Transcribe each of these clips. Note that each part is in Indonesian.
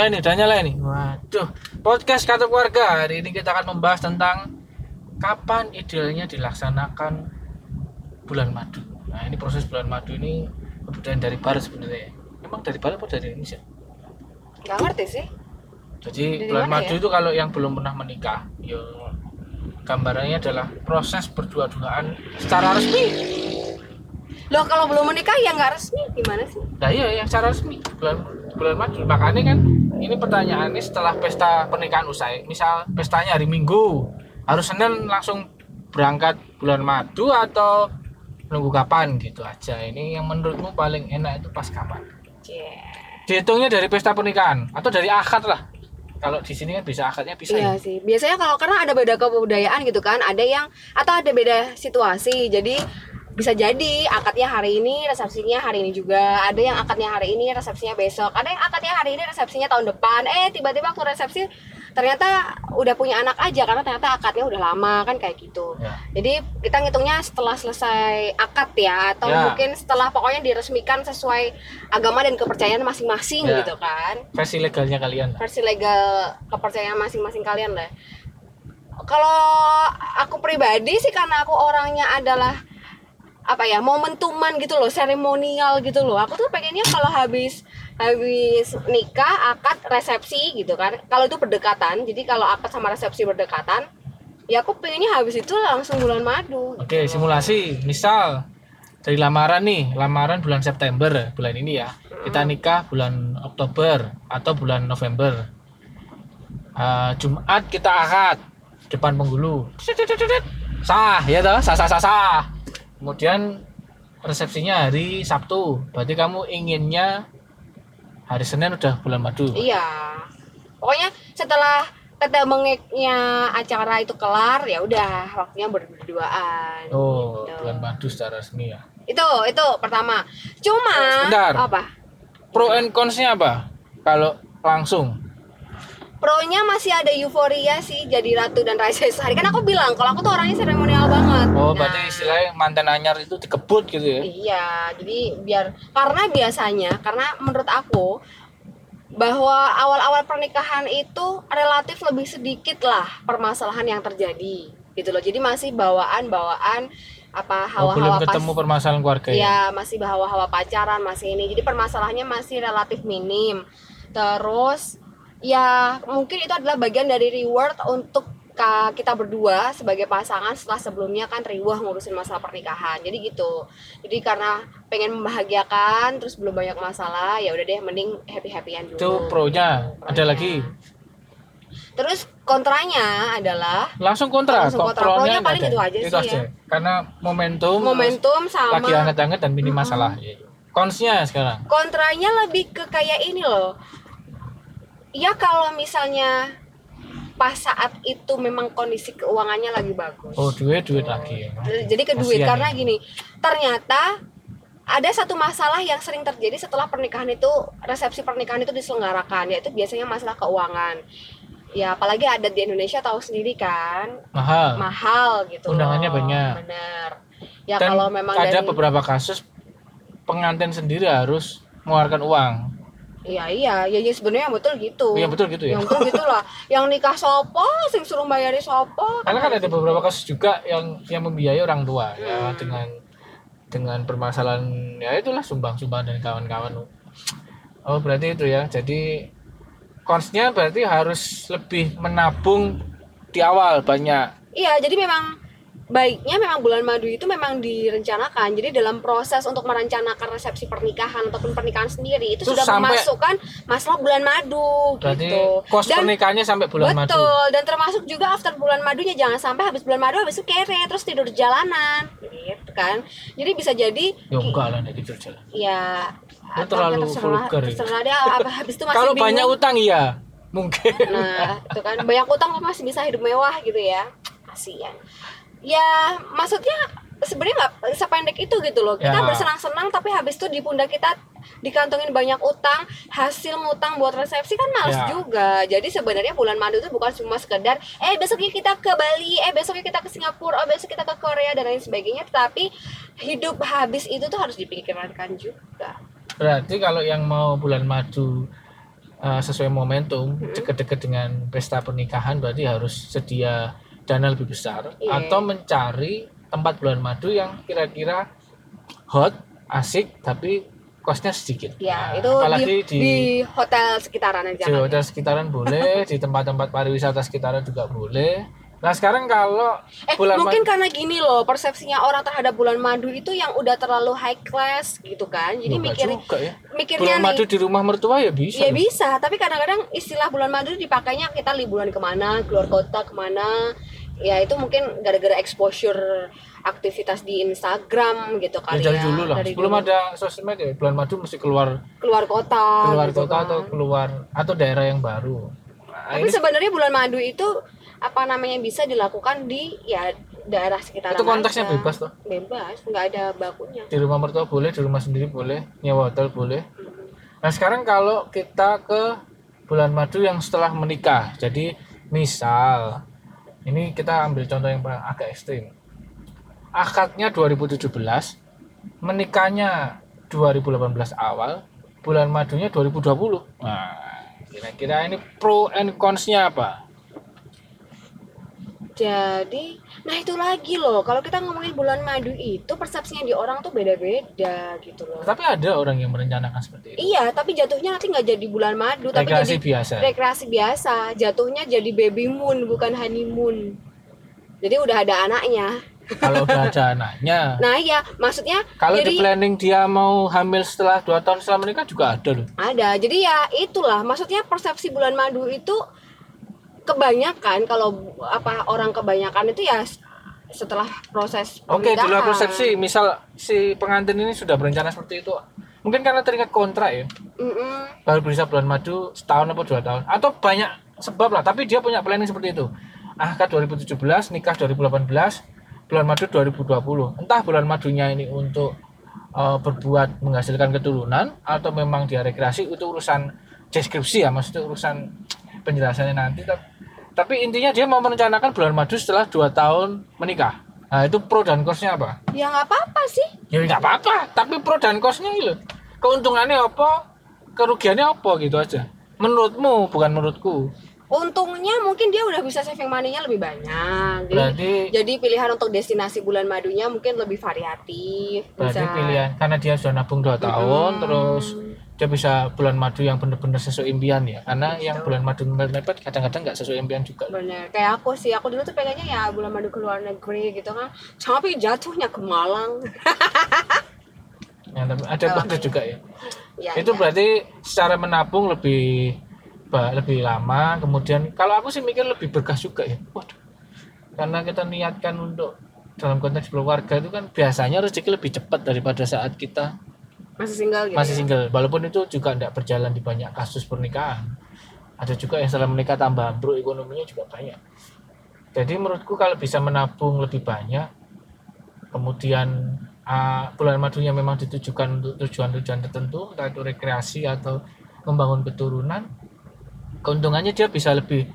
Nah, ini udah nyala ini. Waduh, podcast kata keluarga. Hari ini kita akan membahas tentang kapan idealnya dilaksanakan bulan madu. Nah, ini proses bulan madu ini kebudayaan dari barat sebenarnya. Emang dari barat atau dari Indonesia? Gak ngerti sih. Jadi Dari bulan madu ya? itu kalau yang belum pernah menikah, yo gambarannya adalah proses berdua-duaan secara resmi. Loh kalau belum menikah ya nggak resmi gimana sih? Nah iya yang secara resmi bulan bulan madu. Makanya kan ini pertanyaannya setelah pesta pernikahan usai, misal pestanya hari Minggu, harus Senin langsung berangkat bulan madu atau nunggu kapan gitu aja. Ini yang menurutmu paling enak itu pas kapan? Yeah. Dihitungnya dari pesta pernikahan atau dari akad lah. Kalau di sini kan bisa akadnya bisa Iya ya. sih. Biasanya kalau karena ada beda kebudayaan gitu kan, ada yang atau ada beda situasi. Jadi bisa jadi akadnya hari ini, resepsinya hari ini juga. Ada yang akadnya hari ini, resepsinya besok. Ada yang akadnya hari ini, resepsinya tahun depan. Eh tiba-tiba waktu resepsi ternyata udah punya anak aja karena ternyata akadnya udah lama kan kayak gitu. Ya. Jadi kita ngitungnya setelah selesai akad ya atau Ya. mungkin setelah pokoknya diresmikan sesuai agama dan kepercayaan masing-masing Ya. gitu kan Versi legalnya kalian. lah. versi legal kepercayaan masing-masing kalian lah. Kalau aku pribadi sih karena aku orangnya adalah apa ya momentuman gitu loh seremonial gitu loh aku tuh pengennya kalau habis habis nikah akad resepsi gitu kan kalau itu berdekatan jadi kalau akad sama resepsi berdekatan ya aku pengennya habis itu langsung bulan madu Oke, simulasi. Misal dari lamaran nih, lamaran bulan September, bulan ini ya. Kita nikah bulan Oktober atau bulan November. Eh, Jumat kita akad depan penghulu. Sah, ya toh? Sah, sah, sah, sah. Kemudian resepsinya hari Sabtu. Berarti kamu inginnya hari Senin udah bulan madu. iya pokoknya setelah tete mengeknya acara itu kelar ya udah waktunya berduaan Oh, Gitu. bulan madu secara resmi ya. itu itu pertama cuma Sebentar. apa Pro and cons-nya apa? Kalau langsung. pronya masih ada euforia sih jadi ratu dan raja sehari kan aku bilang kalau aku tuh orangnya seremonial banget Oh, Nah, berarti istilahnya mantan anyar itu dikebut gitu ya? iya jadi biar karena biasanya karena menurut aku bahwa awal-awal pernikahan itu relatif lebih sedikit lah permasalahan yang terjadi gitu loh jadi masih bawaan-bawaan apa Oh, belum hawa-hawa pas ketemu permasalahan keluarga ya? ya masih hawa-hawa pacaran masih ini jadi permasalahannya masih relatif minim terus ya mungkin itu adalah bagian dari reward untuk ka- kita berdua sebagai pasangan setelah sebelumnya kan riwah ngurusin masalah pernikahan jadi gitu jadi karena pengen membahagiakan terus belum banyak masalah ya udah deh mending happy happyan dulu Itu pro-nya. Ada Pro-nya. lagi? terus kontranya adalah Langsung kontra. Langsung kontra. pro-nya Pro-nya paling ada. itu aja sih ya. Karena momentum, momentum sama lagi hangat-hangat dan minim masalah. Konsnya sekarang. kontranya lebih ke kayak ini loh ya kalau misalnya pas saat itu memang kondisi keuangannya lagi bagus Oh, duit duit lagi. jadi ke duit karena ya. gini ternyata ada satu masalah yang sering terjadi setelah pernikahan itu resepsi pernikahan itu diselenggarakan yaitu biasanya masalah keuangan ya apalagi ada di Indonesia tahu sendiri kan Mahal. mahal gitu Undangannya loh. banyak. bener ya Dan kalau memang ada dari beberapa kasus pengantin sendiri harus mengeluarkan uang. Iya iya, ya, ya sebenarnya betul gitu. Iya betul gitu ya. Yang betul gitu lah. Yang nikah sopo, sing suruh bayari sopo. Karena kan ada beberapa kasus juga yang yang membiayai orang tua ya Hmm. dengan dengan permasalahan ya itulah sumbang-sumbang dan kawan-kawan. Oh berarti itu ya. Jadi konsnya berarti harus lebih menabung di awal banyak. Iya, jadi memang baiknya memang bulan madu itu memang direncanakan. Jadi dalam proses untuk merencanakan resepsi pernikahan ataupun pernikahan sendiri itu Terus sudah memasukkan masalah bulan madu Berarti gitu. kos Dan pernikahannya sampai bulan madu. betul dan termasuk juga after bulan madunya jangan sampai habis bulan madu habis itu kere terus tidur di jalanan gitu kan. Jadi bisa jadi Ya enggak lah tidur jalan. ya atau terlalu terserah, vulgar ya. terserah dia habis itu masih Kalau banyak utang iya mungkin. Nah, itu kan banyak utang masih bisa hidup mewah gitu ya. Kasihan. Ya, maksudnya sebenarnya nggak sependek itu gitu loh. Kita Ya. bersenang-senang tapi habis itu di pundak kita dikantongin banyak utang, hasil ngutang buat resepsi kan males Ya. juga. Jadi sebenarnya bulan madu itu bukan cuma sekedar eh besoknya kita ke Bali, eh besoknya kita ke Singapura, oh besok kita ke Korea dan lain sebagainya, tapi hidup habis itu tuh harus dipikirkan juga. Berarti kalau yang mau bulan madu eh, sesuai momentum deket-deket dengan pesta pernikahan berarti harus sedia dana lebih besar Iya. atau mencari tempat bulan madu yang kira-kira hot asik tapi kosnya sedikit Ya, Nah, itu apalagi di, di hotel sekitaran aja. di hotel sekitaran boleh di tempat-tempat pariwisata sekitaran juga boleh nah sekarang kalau Eh, bulan mungkin madu karena gini loh, persepsinya orang terhadap bulan madu itu yang udah terlalu high class gitu kan. Jadi mikir juga ya mikirnya bulan madu nih di rumah mertua ya bisa Ya loh. bisa, tapi kadang-kadang istilah bulan madu dipakainya kita liburan ke mana, keluar kota ke mana. Ya itu mungkin gara-gara exposure aktivitas di Instagram gitu ya kali dari ya. dulu lah Dari sebelum dulu. ada sosmed ya bulan madu mesti keluar keluar kota. keluar gitu kota kan. atau keluar atau daerah yang baru nah, Tapi ini sebenarnya bulan madu itu apa namanya bisa dilakukan di ya daerah sekitaran itu konteksnya aja. bebas toh Bebas, nggak ada bakunya. di rumah mertua boleh di rumah sendiri boleh nyewa hotel boleh nah sekarang kalau kita ke bulan madu yang setelah menikah jadi misal ini kita ambil contoh yang paling agak ekstrim. Akadnya 2017 menikahnya 2018 awal bulan madunya 2020 nah kira-kira ini pro and cons-nya apa Jadi, nah itu lagi loh. Kalau kita ngomongin bulan madu itu persepsinya di orang tuh beda-beda gitu loh. tapi ada orang yang merencanakan seperti itu Iya, tapi jatuhnya nanti nggak jadi bulan madu, tapi rekreasi jadi biasa rekreasi biasa. Jatuhnya jadi baby moon bukan honeymoon. Jadi udah ada anaknya. kalau udah ada anaknya Nah iya, maksudnya Kalau jadi di planning dia mau hamil setelah dua tahun setelah menikah juga ada loh. ada. Jadi ya itulah, maksudnya persepsi bulan madu itu kebanyakan kalau apa orang kebanyakan itu ya setelah proses Oke, di luar persepsi, misal si pengantin ini sudah berencana seperti itu, mungkin karena terikat kontrak ya, Mm-mm. baru bisa bulan madu setahun atau dua tahun, atau banyak sebab lah. Tapi dia punya planning seperti itu. Akad 2017, nikah 2018, bulan madu 2020. Entah bulan madunya ini untuk eh, berbuat menghasilkan keturunan atau memang dia rekreasi itu urusan deskripsi ya, maksudnya urusan penjelasannya nanti. Tapi, intinya dia mau merencanakan bulan madu setelah dua tahun menikah. Nah itu pro dan cons-nya apa? Ya nggak apa-apa sih. Ya nggak apa-apa, tapi pro dan ini loh. Keuntungannya apa? Kerugiannya apa gitu aja. Menurutmu bukan menurutku. Untungnya mungkin dia udah bisa saving money-nya lebih banyak. Jadi, Berarti jadi pilihan untuk destinasi bulan madunya mungkin lebih variatif. berarti Bisa. pilihan karena dia sudah nabung dua tahun terus dia bisa bulan madu yang benar-benar sesuai impian ya. Karena yang bulan madu mepet kadang-kadang nggak sesuai impian juga. Bener, kayak aku sih, aku dulu tuh pengennya ya bulan madu ke luar negeri gitu kan Tapi jatuhnya ke Malang Ya, tapi ada ada juga ya. ya, itu ya. berarti secara menabung lebih lebih lama kemudian kalau aku sih mikir lebih berkah juga ya waduh karena kita niatkan untuk dalam konteks keluarga itu kan biasanya rezeki lebih cepat daripada saat kita Masih single gitu masih ya? single. Walaupun itu juga tidak berjalan di banyak kasus pernikahan. Ada juga yang setelah menikah tambah ambruk ekonominya juga banyak. Jadi menurutku kalau bisa menabung lebih banyak kemudian ah, bulan madunya memang ditujukan untuk tujuan-tujuan tertentu entah itu rekreasi atau membangun keturunan keuntungannya dia bisa lebih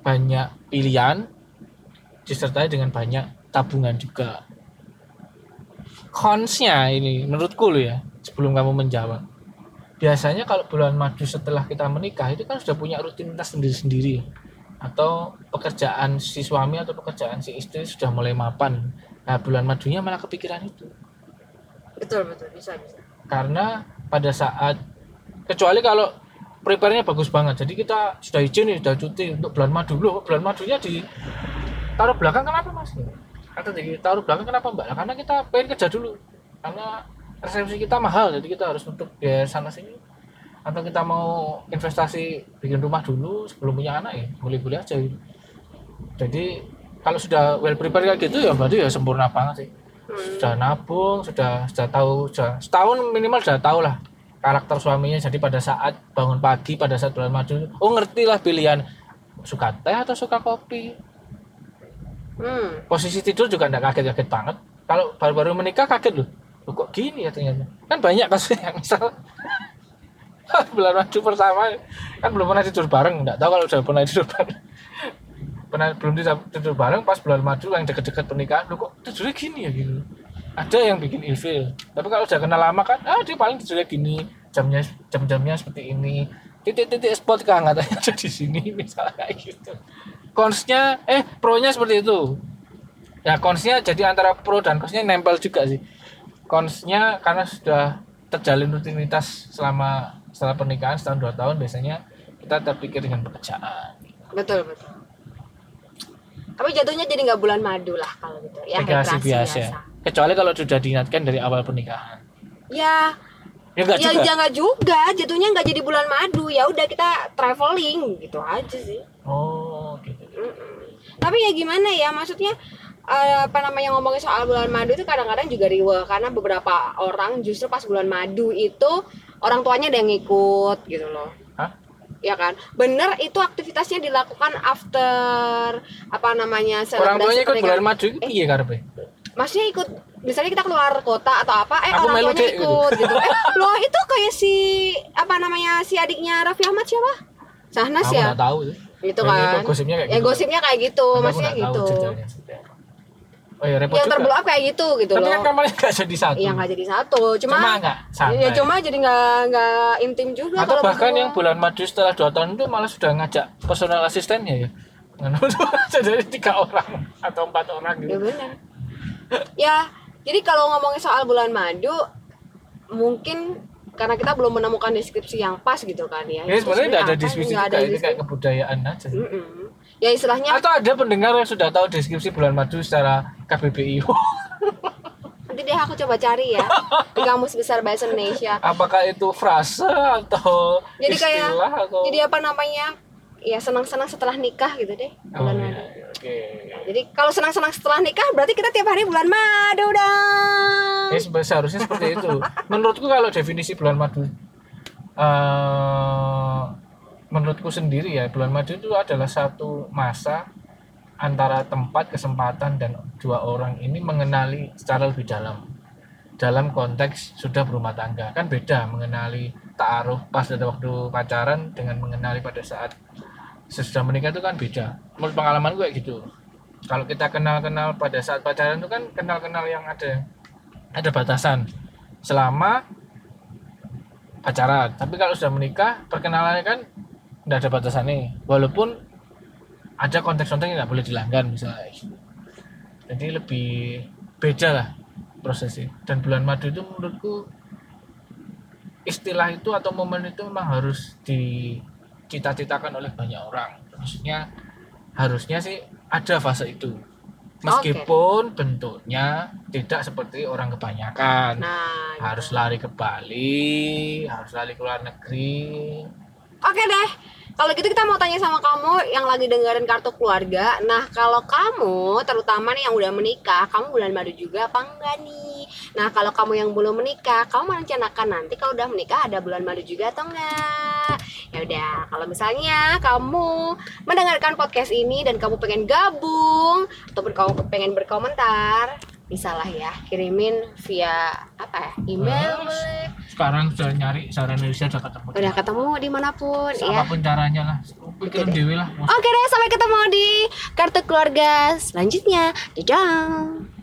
banyak pilihan disertai dengan banyak tabungan juga. Consnya ini menurutku lo ya sebelum kamu menjawab. Biasanya kalau bulan madu setelah kita menikah itu kan sudah punya rutinitas sendiri-sendiri. Atau pekerjaan si suami atau pekerjaan si istri sudah mulai mapan. Nah bulan madunya malah kepikiran itu. Betul, betul, bisa, bisa. Karena pada saat kecuali kalau prepare-nya bagus banget. Jadi kita sudah izin sudah cuti untuk bulan madu. Loh bulan madunya di taruh belakang kenapa mas? Kata di taruh belakang kenapa mbak? Nah, karena kita pengen kerja dulu. Karena resepsi kita mahal jadi kita harus untuk biaya sana sini. Atau kita mau investasi bikin rumah dulu sebelum punya anak ya boleh-boleh aja gitu. jadi kalau sudah well prepared kayak gitu ya berarti ya sempurna banget sih. Hmm. sudah nabung sudah sudah tahu sudah setahun minimal sudah tahu lah karakter suaminya. Jadi pada saat bangun pagi pada saat bulan madu oh ngerti lah pilihan. Suka teh atau suka kopi? Hmm, posisi tidur juga enggak kaget-kaget banget. Kalau baru-baru menikah kaget loh Loh, kok gini ya ternyata? Kan banyak kasus yang misal. Bulan madu pertama kan belum pernah tidur bareng. Enggak tahu kalau udah pernah tidur bareng. Pernah belum tidur, bareng pas bulan madu yang deket-deket pernikahan. Lu kok tidurnya gini ya gitu? Ada yang bikin ilfil. Tapi kalau udah kenal lama kan ah dia paling tidurnya gini. Jamnya jam-jamnya seperti ini. Titik-titik spot kehangatan yang ada di sini misalnya kayak gitu. Konsnya eh pro-nya seperti itu. Ya konsnya jadi antara pro dan konsnya nempel juga sih konsnya karena sudah terjalin rutinitas selama setelah pernikahan setahun dua tahun biasanya kita terpikir dengan pekerjaan. Betul betul. Tapi jatuhnya jadi nggak bulan madu lah kalau gitu ya rekreasi rekreasi biasa. kecuali kalau sudah diingatkan dari awal pernikahan. Ya ya enggak ya juga. jangan juga. Jatuhnya nggak jadi bulan madu. Ya udah kita traveling gitu aja sih. Oh gitu. Mm-mm. tapi ya gimana ya maksudnya apa namanya ngomongin soal bulan madu itu kadang-kadang juga riweh karena beberapa orang justru pas bulan madu itu orang tuanya ada yang ngikut gitu loh. Hah? ya kan? Bener itu aktivitasnya dilakukan after apa namanya orang tuanya ikut bulan madu itu iya karpe maksudnya ikut misalnya kita keluar kota atau apa eh Aku orang tuanya gitu. ikut gitu, eh loh itu kayak si apa namanya si adiknya Raffi Ahmad siapa? Sahnas aku ya? tahu tuh. gitu Ya, kan. itu gosipnya kayak ya gitu. gosipnya kayak gitu maksudnya tahu gitu detailnya seperti apa. Oh ya repot yang juga terblow up kayak gitu gitu tapi loh kan kamarnya nggak jadi satu Iya nggak jadi satu, cuma, cuma nggak santai ya cuma jadi nggak nggak intim juga. atau bahkan berdua. yang bulan madu setelah dua tahun itu malah sudah ngajak personal asistennya ya jadi tiga orang atau empat orang ya gitu benar. ya jadi kalau ngomongin soal bulan madu, mungkin karena kita belum menemukan deskripsi yang pas gitu kan ya. ya sebenarnya tidak ada deskripsi Nggak juga ada itu kayak kebudayaan aja sih. Mm-mm. Ya istilahnya atau ada pendengar yang sudah tahu deskripsi bulan madu secara KBBI nanti deh aku coba cari ya di kamus besar bahasa Indonesia. apakah itu frase atau Jadi kayak atau jadi apa namanya? Ya senang-senang setelah nikah gitu deh Oh, bulan iya, madu. iya, oke Jadi kalau senang-senang setelah nikah berarti kita tiap hari bulan madu dong. Ya sebe- seharusnya seperti itu. Menurutku kalau definisi bulan madu, eh menurutku sendiri ya bulan madu itu adalah satu masa antara tempat, kesempatan dan dua orang ini mengenali secara lebih dalam. Dalam konteks sudah berumah tangga. Kan beda mengenali taaruf pas pada waktu pacaran dengan mengenali pada saat sesudah menikah itu kan beda. Menurut pengalaman gue gitu. Kalau kita kenal-kenal pada saat pacaran itu kan kenal-kenal yang ada ada batasan. Selama pacaran. Tapi kalau sudah menikah perkenalannya kan tidak ada batasannya. Walaupun ada konteks-konteks yang nggak boleh dilanggar misalnya jadi lebih beda lah prosesnya. Dan bulan madu itu menurutku istilah itu atau momen itu memang harus dicita-citakan oleh banyak orang. Maksudnya harusnya sih ada fase itu. Meskipun bentuknya tidak seperti orang kebanyakan. Nah, harus lari ke Bali harus lari ke luar negeri. Oke deh. Kalau gitu kita mau tanya sama kamu yang lagi dengerin kartu keluarga. Nah, kalau kamu terutama nih yang udah menikah, kamu bulan madu juga apa enggak nih? Nah, kalau kamu yang belum menikah, kamu merencanakan nanti kalau udah menikah ada bulan madu juga atau enggak? Ya udah, kalau misalnya kamu mendengarkan podcast ini dan kamu pengen gabung ataupun kamu pengen berkomentar, bisa lah ya kirimin via apa ya email boleh. Sekarang sudah nyari secara Indonesia sudah ketemu udah ketemu di mana pun ya apa pun caranya lah pikirin dewi lah Oke deh, sampai ketemu di kartu keluarga selanjutnya. Dadah.